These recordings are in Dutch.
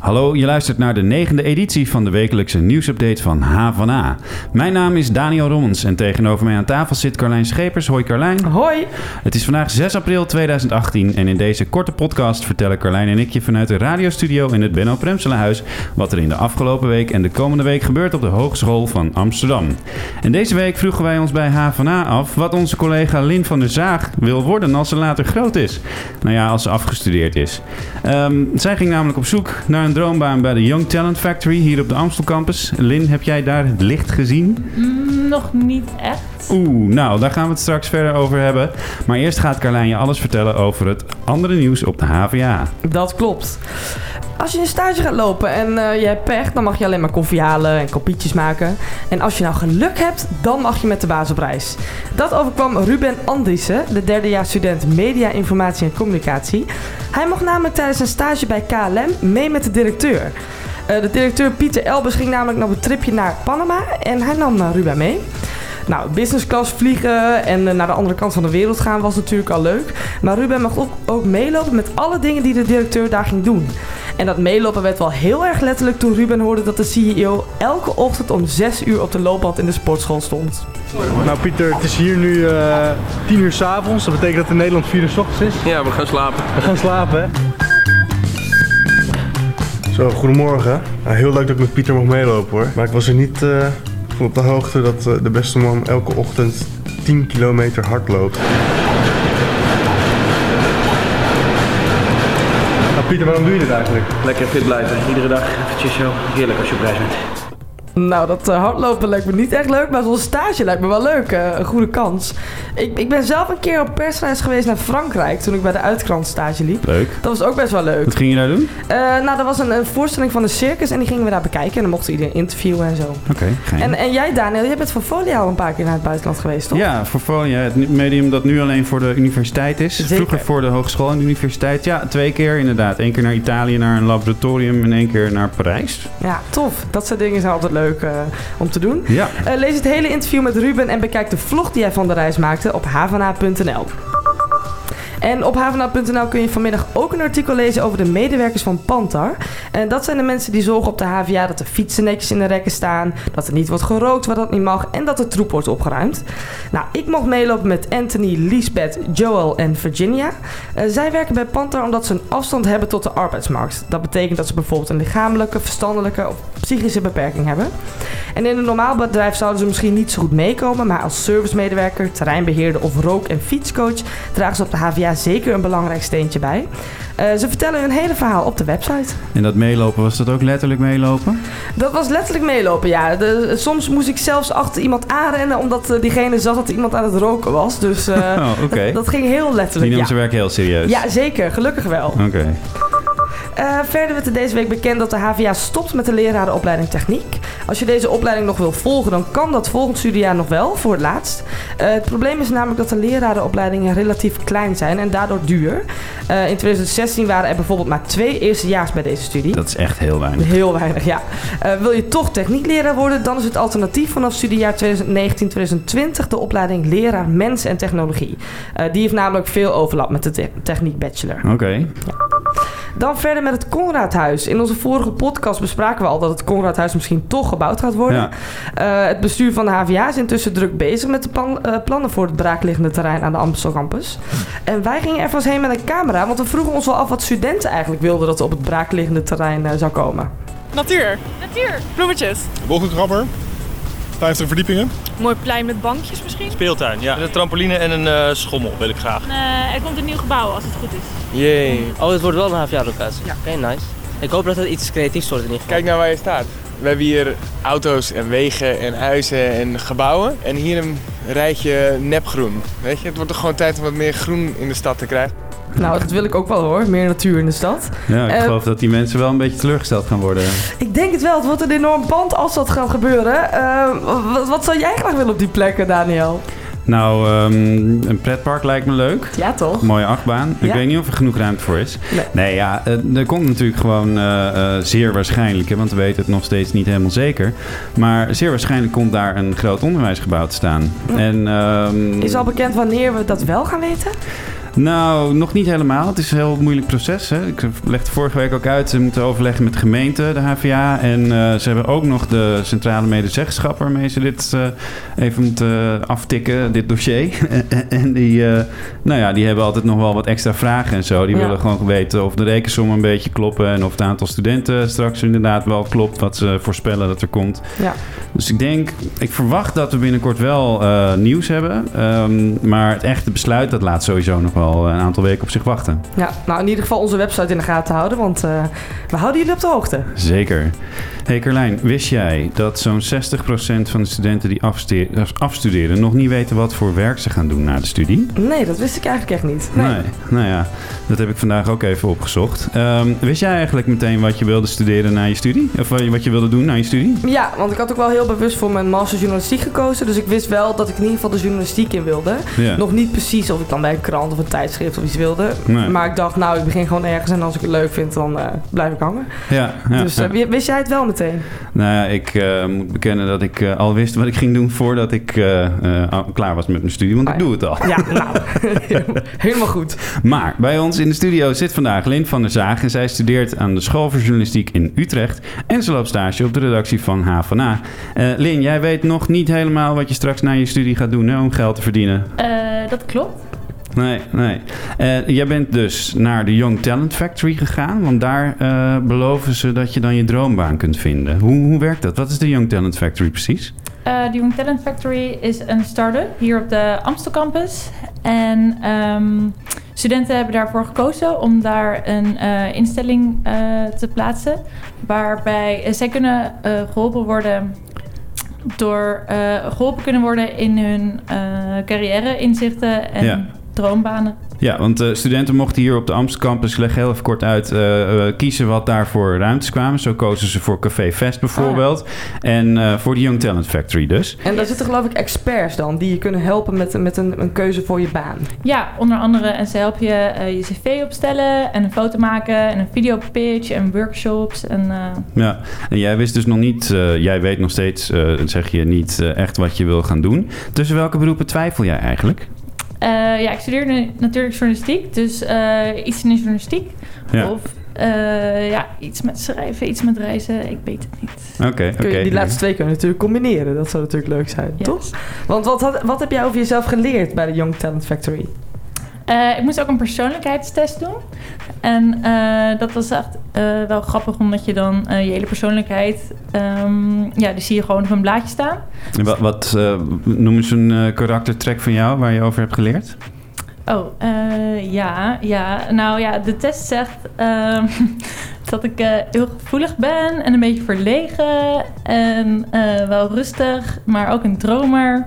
Hallo, je luistert naar de negende editie van de wekelijkse nieuwsupdate van H Mijn naam is Daniel Rommens en tegenover mij aan tafel zit Carlijn Schepers. Hoi Carlijn. Hoi. Het is vandaag 6 april 2018 en in deze korte podcast vertellen Carlijn en ik je vanuit de radiostudio in het Benno Premselenhuis wat er in de afgelopen week en de komende week gebeurt op de Hogeschool van Amsterdam. En deze week vroegen wij ons bij HVA af wat onze collega Lin van der Zaag wil worden als ze later groot is. Nou ja, als ze afgestudeerd is. Um, zij ging namelijk op zoek naar een droombaan bij de Young Talent Factory hier op de Amstel Campus. Lin, heb jij daar het licht gezien? Mm, nog niet echt. Oeh, nou, daar gaan we het straks verder over hebben. Maar eerst gaat Carlijn je alles vertellen over het andere nieuws op de HVA. Dat klopt. Als je een stage gaat lopen en uh, je hebt pech, dan mag je alleen maar koffie halen en kopietjes maken. En als je nou geluk hebt, dan mag je met de baas op reis. Dat overkwam Ruben Andriessen, de derdejaars student Media, Informatie en Communicatie. Hij mocht namelijk tijdens een stage bij KLM mee met de directeur. Uh, de directeur Pieter Elbers ging namelijk nog een tripje naar Panama en hij nam uh, Ruben mee. Nou, business class vliegen en naar de andere kant van de wereld gaan was natuurlijk al leuk. Maar Ruben mag ook, ook meelopen met alle dingen die de directeur daar ging doen. En dat meelopen werd wel heel erg letterlijk toen Ruben hoorde dat de CEO elke ochtend om 6 uur op de loopband in de sportschool stond. Nou Pieter, het is hier nu uh, eh, 10 uur s avonds. Dat betekent dat in Nederland 4 uur s ochtends is. Ja, we gaan slapen. We gaan slapen, hè? Zo, goedemorgen. heel leuk dat ik met Pieter mag meelopen hoor. Maar ik was er niet uh, van op de hoogte dat uh, de beste man elke ochtend 10 kilometer hard loopt. Pieter, waarom doe je dit eigenlijk? Lekker fit blijven. Iedere dag eventjes zo. Heerlijk als je op reis bent. Nou, dat uh, hardlopen lijkt me niet echt leuk, maar zo'n stage lijkt me wel leuk. Uh, een goede kans. Ik, ik ben zelf een keer op persreis geweest naar Frankrijk toen ik bij de Uitkrant stage liep. Leuk. Dat was ook best wel leuk. Wat ging je daar doen? Uh, nou, dat was een, een, voorstelling van de circus en die gingen we daar bekijken. En dan mochten iedereen interviewen en zo. Oké, okay, en, en jij, Daniel, jij bent voor Folia al een paar keer naar het buitenland geweest, toch? Ja, voor Folia. Het medium dat nu alleen voor de universiteit is. Zeker. Vroeger voor de hogeschool en de universiteit. Ja, twee keer inderdaad. Eén keer naar Italië, naar een laboratorium en één keer naar Parijs. Ja, tof. Dat soort dingen zijn altijd leuk om te doen. Ja. Uh, lees het hele interview met Ruben en bekijk de vlog die hij van de reis maakte op havana.nl. En op havana.nl kun je vanmiddag ook een artikel lezen over de medewerkers van Pantar. En dat zijn de mensen die zorgen op de HVA dat de fietsen netjes in de rekken staan, dat er niet wordt gerookt waar dat niet mag en dat de troep wordt opgeruimd. Nou, ik mocht meelopen met Anthony, Lisbeth, Joel en Virginia. Uh, zij werken bij Pantar omdat ze een afstand hebben tot de arbeidsmarkt. Dat betekent dat ze bijvoorbeeld een lichamelijke, verstandelijke of psychische beperking hebben. En in een normaal bedrijf zouden ze misschien niet zo goed meekomen, maar als servicemedewerker, terreinbeheerder of rook- en fietscoach dragen ze op de HVA zeker een belangrijk steentje bij. Uh, ze vertellen hun hele verhaal op de website. En dat meelopen, was dat ook letterlijk meelopen? Dat was letterlijk meelopen, ja. De, soms moest ik zelfs achter iemand aanrennen, omdat uh, diegene zag dat iemand aan het roken was. Dus uh, oh, okay. dat, dat, ging heel letterlijk. Die nemen ja. zijn werk heel serieus. Ja, zeker. Gelukkig wel. Oké. Okay. Uh, verder werd er deze week bekend dat de HVA stopt met de lerarenopleiding techniek. Als je deze opleiding nog wil volgen, dan kan dat volgend studiejaar nog wel, voor het laatst. Uh, het probleem is namelijk dat de lerarenopleidingen relatief klein zijn en daardoor duur. Uh, in 2016 waren er bijvoorbeeld maar twee eerstejaars bij deze studie. Dat is echt heel weinig. Heel weinig, ja. wil je toch techniekleraar worden, dan is het alternatief vanaf studiejaar 2019-2020 de opleiding leraar mens en technologie. die heeft namelijk veel overlap met de te techniek bachelor. Oké. Okay. Ja. Dan verder met het Conradhuis. In onze vorige podcast bespraken we al dat het Conradhuis misschien toch gebouwd gaat worden. Ja. Uh, het bestuur van de HVA is intussen druk bezig met de plan, uh, plannen voor het braakliggende terrein aan de Amstel campus. En wij gingen er vast heen met een camera, want we vroegen ons wel af wat studenten eigenlijk wilden dat er op het braakliggende terrein uh, zou komen. Natuur. Natuur. Bloemetjes. Wolkenkrabber. 50 verdiepingen. Mooi plein met bankjes misschien. Speeltuin, ja. Een trampoline en een uh, schommel wil ik graag. Uh, er komt een nieuw gebouw als het goed is. Jee. Oh, het wordt wel een HVA-locatie. Ja. Oké, okay, nice. Ik hoop dat het iets creatiefs wordt in ieder geval. Kijk naar waar je staat. We hebben hier auto's en wegen en huizen en gebouwen. En hier een rijtje nepgroen. Weet je, het wordt toch gewoon tijd om wat meer groen in de stad te krijgen. Nou, dat wil ik ook wel hoor. Meer natuur in de stad. Ja, ik uh, geloof dat die mensen wel een beetje teleurgesteld gaan worden. Ik denk het wel. Het wordt een enorm pand als dat gaat gebeuren. Uh, wat, wat zou jij graag willen op die plekken, Daniel? Nou, um, een pretpark lijkt me leuk. Ja, toch? Mooie achtbaan. Ja. Ik weet niet of er genoeg ruimte voor is. Nee, nee ja, uh, er komt natuurlijk gewoon uh, uh, zeer waarschijnlijk, hè, want we weten het nog steeds niet helemaal zeker. Maar zeer waarschijnlijk komt daar een groot onderwijsgebouw te staan. En, um, is al bekend wanneer we dat wel gaan weten? Nou, nog niet helemaal. Het is een heel moeilijk proces. Hè. Ik legde vorige week ook uit. Ze moeten overleggen met de gemeente, de HVA. En eh, ze hebben ook nog de centrale medezeggenschap waarmee ze dit eh, even moeten aftikken, dit dossier. en die, eh, nou ja, die hebben altijd nog wel wat extra vragen en zo. Die Ja. willen gewoon weten of de rekensommen een beetje kloppen. En of het aantal studenten straks inderdaad wel klopt wat ze voorspellen dat er komt. Ja. Dus ik denk, ik verwacht dat we binnenkort wel eh, nieuws hebben. Ehm, maar het echte besluit, dat laat sowieso nog wel een aantal weken op zich wachten. Ja, nou in ieder geval onze website in de gaten houden, want eh, we houden jullie op de hoogte. Zeker. Hey Carlijn, wist jij dat zo'n 60% van de studenten die afstuderen nog niet weten wat voor werk ze gaan doen na de studie? Nee, dat wist ik eigenlijk echt niet. Nee. Nou ja, dat heb ik vandaag ook even opgezocht. Ehm, wist jij eigenlijk meteen wat je wilde studeren na je studie? Of wat je- wat je wilde doen na je studie? Ja, want ik had ook wel heel bewust voor mijn master journalistiek gekozen. Dus ik wist wel dat ik in ieder geval de journalistiek in wilde. Ja. Nog niet precies of ik dan bij een krant of een tijdschrift of iets wilde. Nee. Maar ik dacht, nou, ik begin gewoon ergens en als ik het leuk vind, dan eh, blijf ik hangen. Ja, ja, dus ja. eh, wi- wist jij het wel meteen? Nou ja, ik eh, moet bekennen dat ik eh, al wist wat ik ging doen voordat ik eh, eh, klaar was met mijn studie, want Ah, ik ja. doe het al. Ja, nou, helemaal goed. Maar bij ons in de studio zit vandaag Lin van der Zaag en zij studeert aan de School voor Journalistiek in Utrecht en ze loopt stage op de redactie van HVA. Eh Lin, jij weet nog niet helemaal wat je straks na je studie gaat doen hè, om geld te verdienen. Eh, dat klopt. Nee, nee. Eh, jij bent dus naar de Young Talent Factory gegaan, want daar eh, beloven ze dat je dan je droombaan kunt vinden. Hoe, hoe werkt dat? Wat is de Young Talent Factory precies? Eh, de Young Talent Factory is een start-up hier op de Amstel campus. En ehm, studenten hebben daarvoor gekozen om daar een instelling te plaatsen. Waarbij zij kunnen eh, geholpen worden door eh, geholpen kunnen worden in hun carrière inzichten en Ja. Droombanen. Ja, want eh, studenten mochten hier op de Amsterdam campus, ik leg heel even kort uit, eh, eh, kiezen wat daar voor ruimtes kwamen. Zo kozen ze voor Café Fest bijvoorbeeld. En eh, voor de Young Talent Factory dus. En daar zitten geloof ik experts dan, die je kunnen helpen met, met een, een keuze voor je baan. Ja, onder andere. En ze helpen je eh, je cv opstellen en een foto maken en een videopitch en workshops. En, eh, Ja, en jij wist dus nog niet, eh, jij weet nog steeds, eh, zeg je niet echt wat je wil gaan doen. Tussen welke beroepen twijfel jij eigenlijk? Eh, ja, ik studeer nu natuurlijk journalistiek, dus eh, iets in de journalistiek. Ja. Of eh, ja, iets met schrijven, iets met reizen, ik weet het niet. Oké, die laatste twee kunnen natuurlijk combineren. Dat zou natuurlijk leuk zijn, Yes. toch? Want wat, wat heb jij over jezelf geleerd bij de Young Talent Factory? Eh, ik moest ook een persoonlijkheidstest doen. En eh, dat was echt eh, wel grappig, omdat je dan eh, je hele persoonlijkheid... ehm, ja, die zie je gewoon op een blaadje staan. En Wat, wat eh, noem eens een karaktertrek van jou waar je over hebt geleerd? Oh, eh, ja, ja. Nou ja, de test zegt ehm, dat ik eh, heel gevoelig ben en een beetje verlegen en eh, wel rustig, maar ook een dromer,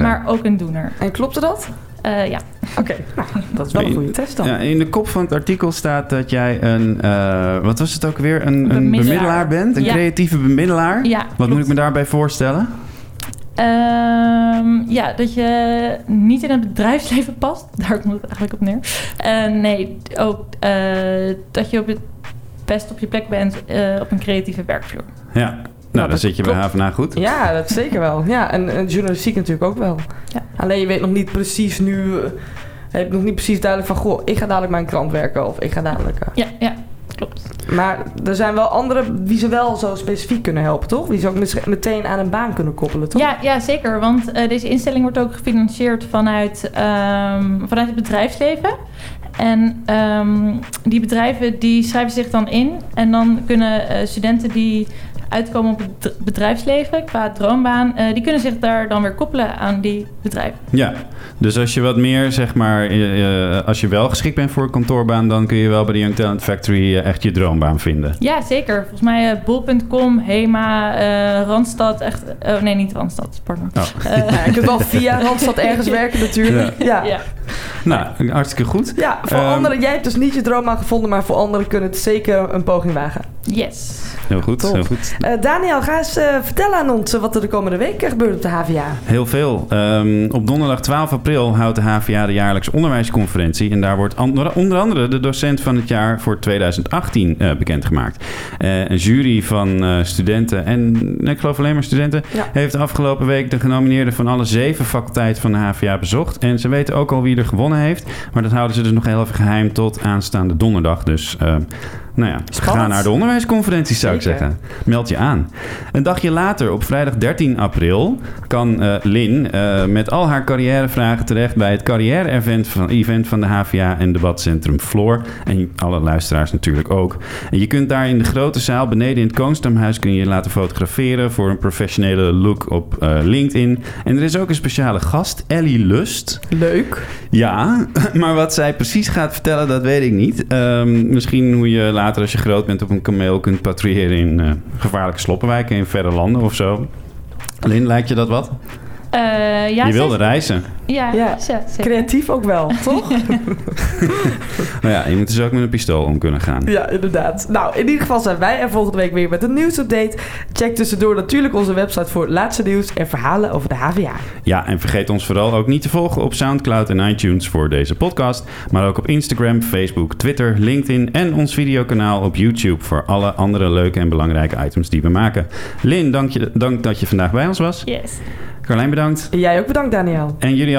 maar ook een doener. En klopte dat? Eh, ja. Oké, nou, dat is wel een goede test dan. Ja, in de kop van het artikel staat dat jij een, eh, wat was het ook weer, een, een Bemiddelaar. bemiddelaar bent? Een Ja. creatieve bemiddelaar? Ja, Wat klopt. moet ik me daarbij voorstellen? Ehm, ja, dat je niet in het bedrijfsleven past. Daar komt het eigenlijk op neer. Eh, nee, ook eh, dat je op het best op je plek bent eh, op een creatieve werkvloer. Ja, nou, dan dat zit je bij. HVA goed. Ja, dat zeker wel. Ja, en, en journalistiek natuurlijk ook wel. Ja. Alleen je weet nog niet precies nu... eh, heb je nog niet precies duidelijk van... Goh, ik ga dadelijk bij een krant werken of ik ga dadelijk... eh. Ja, ja, klopt. Maar er zijn wel anderen wie ze wel zo specifiek kunnen helpen, toch? Die ze ook meteen aan een baan kunnen koppelen, toch? Ja, ja, zeker. Want eh, deze instelling wordt ook gefinancierd vanuit, ehm, vanuit het bedrijfsleven. En ehm, die bedrijven die schrijven zich dan in. En dan kunnen eh, studenten die uitkomen op het bedrijfsleven qua droombaan... eh, die kunnen zich daar dan weer koppelen aan die bedrijven. Ja, dus als je wat meer, zeg maar, als je wel geschikt bent voor een kantoorbaan, dan kun je wel bij de Young Talent Factory eh, echt je droombaan vinden. Ja, zeker. Volgens mij eh, bol.com, Hema, eh, Randstad. Echt, oh nee, niet Randstad, pardon. Oh. Eh, Ja, je kunt wel via Randstad ergens werken natuurlijk. Ja. ja. Nou, hartstikke goed. Ja, voor Ehm, anderen, jij hebt dus niet je droom gevonden, maar voor anderen kunnen het zeker een poging wagen. Yes. Heel goed, Top. heel goed. Eh, Daniel, ga eens eh, vertellen aan ons eh, wat er de komende week gebeurt op de HVA. Heel veel. Ehm, op donderdag 12 april houdt de HVA de jaarlijkse onderwijsconferentie. En daar wordt onder andere de docent van het jaar voor 2018 eh, bekendgemaakt. Eh, een jury van eh, studenten en nee, ik geloof alleen maar studenten Ja. heeft afgelopen week de genomineerden van alle zeven faculteiten van de HVA bezocht. En ze weten ook al wie wie gewonnen heeft. Maar dat houden ze dus nog heel even geheim tot aanstaande donderdag. Dus eh, nou ja, Spannend. ga naar de onderwijsconferenties zou ik zeggen. Meld je aan. Een dagje later, op vrijdag 13 april, kan eh, Lin eh, met al haar carrièrevragen terecht bij het carrière-event van, event van de HVA en debatcentrum Floor. En alle luisteraars natuurlijk ook. En je kunt daar in de grote zaal beneden in het Koonstamhuis kun je je laten fotograferen voor een professionele look op eh, LinkedIn. En er is ook een speciale gast, Ellie Lust. Leuk. Ja, maar wat zij precies gaat vertellen, dat weet ik niet. Ehm, misschien hoe je later, als je groot bent, op een kameel kunt patrouilleren in eh, gevaarlijke sloppenwijken in verre landen of zo. Lin, lijkt je dat wat? Eh, ja, je wilde reizen. Ja, Ja. zeker. Creatief ook wel, toch? Nou ja, je moet dus ook met een pistool om kunnen gaan. Ja, inderdaad. Nou, in ieder geval zijn wij er volgende week weer met een nieuwsupdate. Check tussendoor natuurlijk onze website voor het laatste nieuws en verhalen over de HVA. Ja, en vergeet ons vooral ook niet te volgen op SoundCloud en iTunes voor deze podcast. Maar ook op Instagram, Facebook, Twitter, LinkedIn en ons videokanaal op YouTube voor alle andere leuke en belangrijke items die we maken. Lin, dank, je, dank dat je vandaag bij ons was. Yes. Carlijn, bedankt. Jij ook bedankt, Daniel. En jullie